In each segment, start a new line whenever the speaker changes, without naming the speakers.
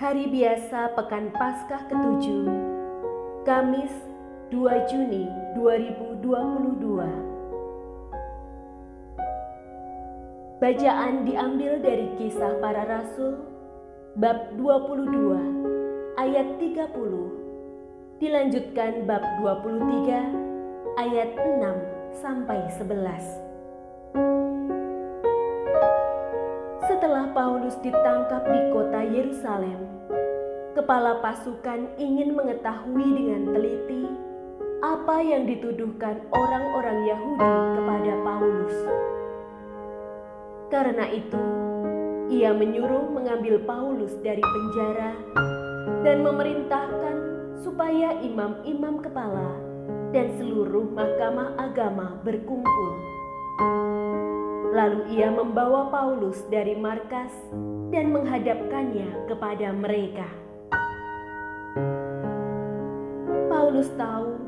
Hari biasa Pekan Paskah ketujuh, Kamis 2 Juni 2022. Bacaan diambil dari kisah para rasul bab 22 ayat 30 dilanjutkan bab 23 ayat 6 sampai 11. Paulus ditangkap di kota Yerusalem, kepala pasukan ingin mengetahui dengan teliti apa yang dituduhkan orang-orang Yahudi kepada Paulus. Karena itu, ia menyuruh mengambil Paulus dari penjara dan memerintahkan supaya imam-imam kepala dan seluruh mahkamah agama berkumpul. Lalu ia membawa Paulus dari markas dan menghadapkannya kepada mereka. Paulus tahu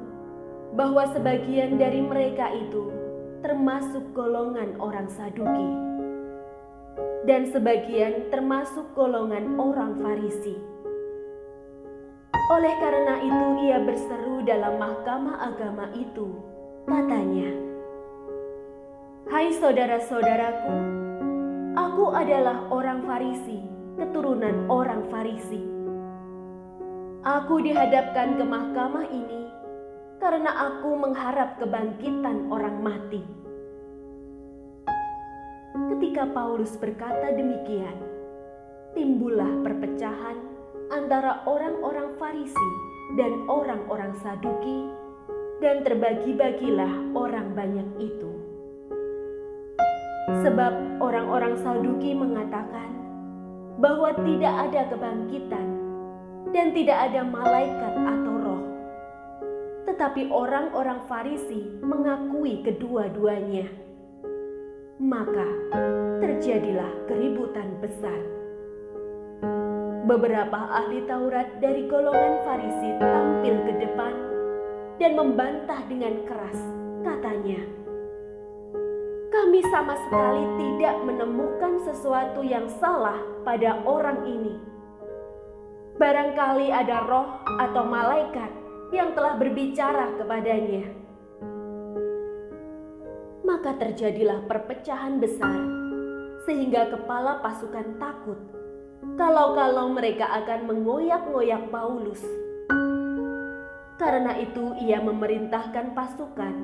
bahwa sebagian dari mereka itu termasuk golongan orang Saduki, dan sebagian termasuk golongan orang Farisi. Oleh karena itu, ia berseru dalam mahkamah agama itu, katanya. Hai saudara-saudaraku, aku adalah orang Farisi, keturunan orang Farisi. Aku dihadapkan ke mahkamah ini karena aku mengharap kebangkitan orang mati. Ketika Paulus berkata demikian, timbullah perpecahan antara orang-orang Farisi dan orang-orang Saduki, dan terbagi-bagilah orang banyak itu. Sebab orang-orang Saduki mengatakan bahwa tidak ada kebangkitan dan tidak ada malaikat atau roh. Tetapi orang-orang Farisi mengakui kedua-duanya. Maka terjadilah keributan besar. Beberapa ahli Taurat dari golongan Farisi tampil ke depan dan membantah dengan keras, katanya, kami sama sekali tidak menemukan sesuatu yang salah pada orang ini. Barangkali ada roh atau malaikat yang telah berbicara kepadanya. Maka terjadilah perpecahan besar, sehingga kepala pasukan takut kalau-kalau mereka akan mengoyak-ngoyak Paulus. Karena itu, ia memerintahkan pasukan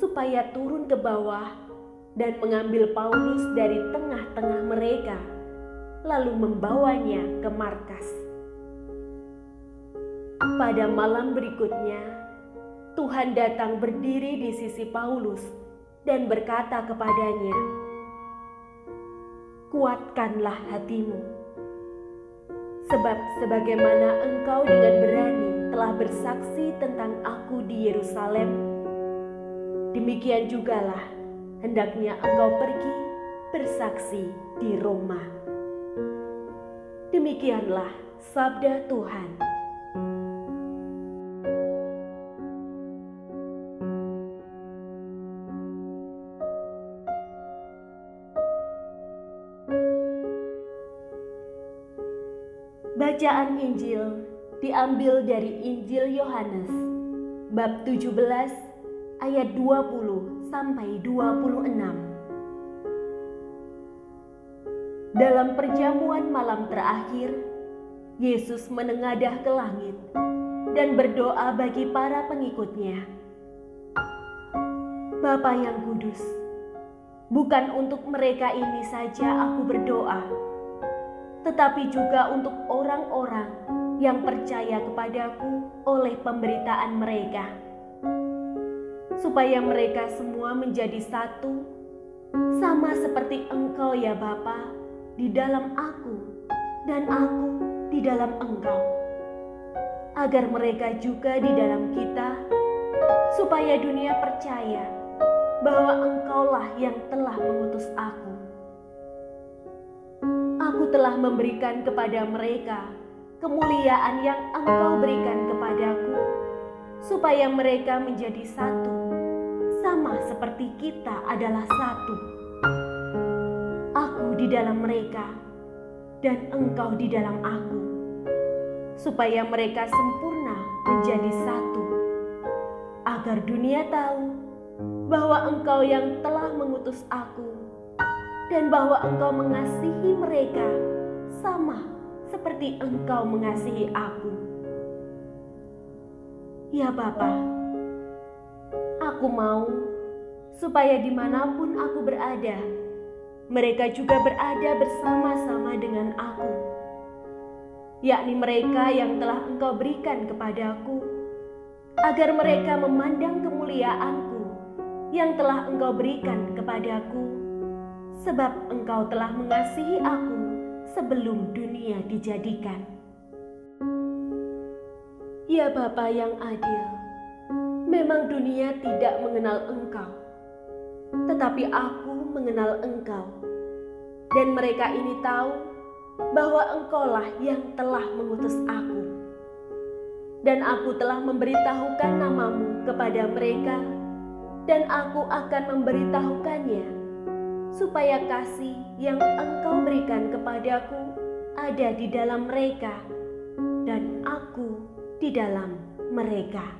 supaya turun ke bawah dan mengambil Paulus dari tengah-tengah mereka, lalu membawanya ke markas. Pada malam berikutnya, Tuhan datang berdiri di sisi Paulus dan berkata kepadanya, "Kuatkanlah hatimu, sebab sebagaimana engkau dengan berani telah bersaksi tentang Aku di Yerusalem, demikian jugalah." Hendaknya engkau pergi bersaksi di Roma. Demikianlah sabda Tuhan. Bacaan Injil diambil dari Injil Yohanes bab 17 ayat 20 sampai 26. Dalam perjamuan malam terakhir, Yesus menengadah ke langit dan berdoa bagi para pengikutnya. Bapa yang kudus, bukan untuk mereka ini saja aku berdoa, tetapi juga untuk orang-orang yang percaya kepadaku oleh pemberitaan mereka supaya mereka semua menjadi satu, sama seperti Engkau ya Bapa, di dalam aku dan aku di dalam Engkau. Agar mereka juga di dalam kita, supaya dunia percaya bahwa Engkaulah yang telah mengutus aku. Aku telah memberikan kepada mereka kemuliaan yang Engkau berikan kepadaku, supaya mereka menjadi satu sama seperti kita adalah satu. Aku di dalam mereka, dan engkau di dalam aku, supaya mereka sempurna menjadi satu, agar dunia tahu bahwa Engkau yang telah mengutus Aku, dan bahwa Engkau mengasihi mereka sama seperti Engkau mengasihi Aku. Ya Bapa, aku mau supaya di mana pun aku berada, mereka juga berada bersama-sama dengan aku, yakni mereka yang telah Engkau berikan kepadaku, agar mereka memandang kemuliaanku yang telah Engkau berikan kepadaku, sebab Engkau telah mengasihi aku sebelum dunia dijadikan. Ya Bapa yang adil, memang dunia tidak mengenal Engkau, tetapi aku mengenal Engkau. Dan mereka ini tahu bahwa Engkaulah yang telah mengutus aku. Dan aku telah memberitahukan namamu kepada mereka, dan aku akan memberitahukannya, supaya kasih yang Engkau berikan kepadaku ada di dalam mereka, dan aku di dalam mereka.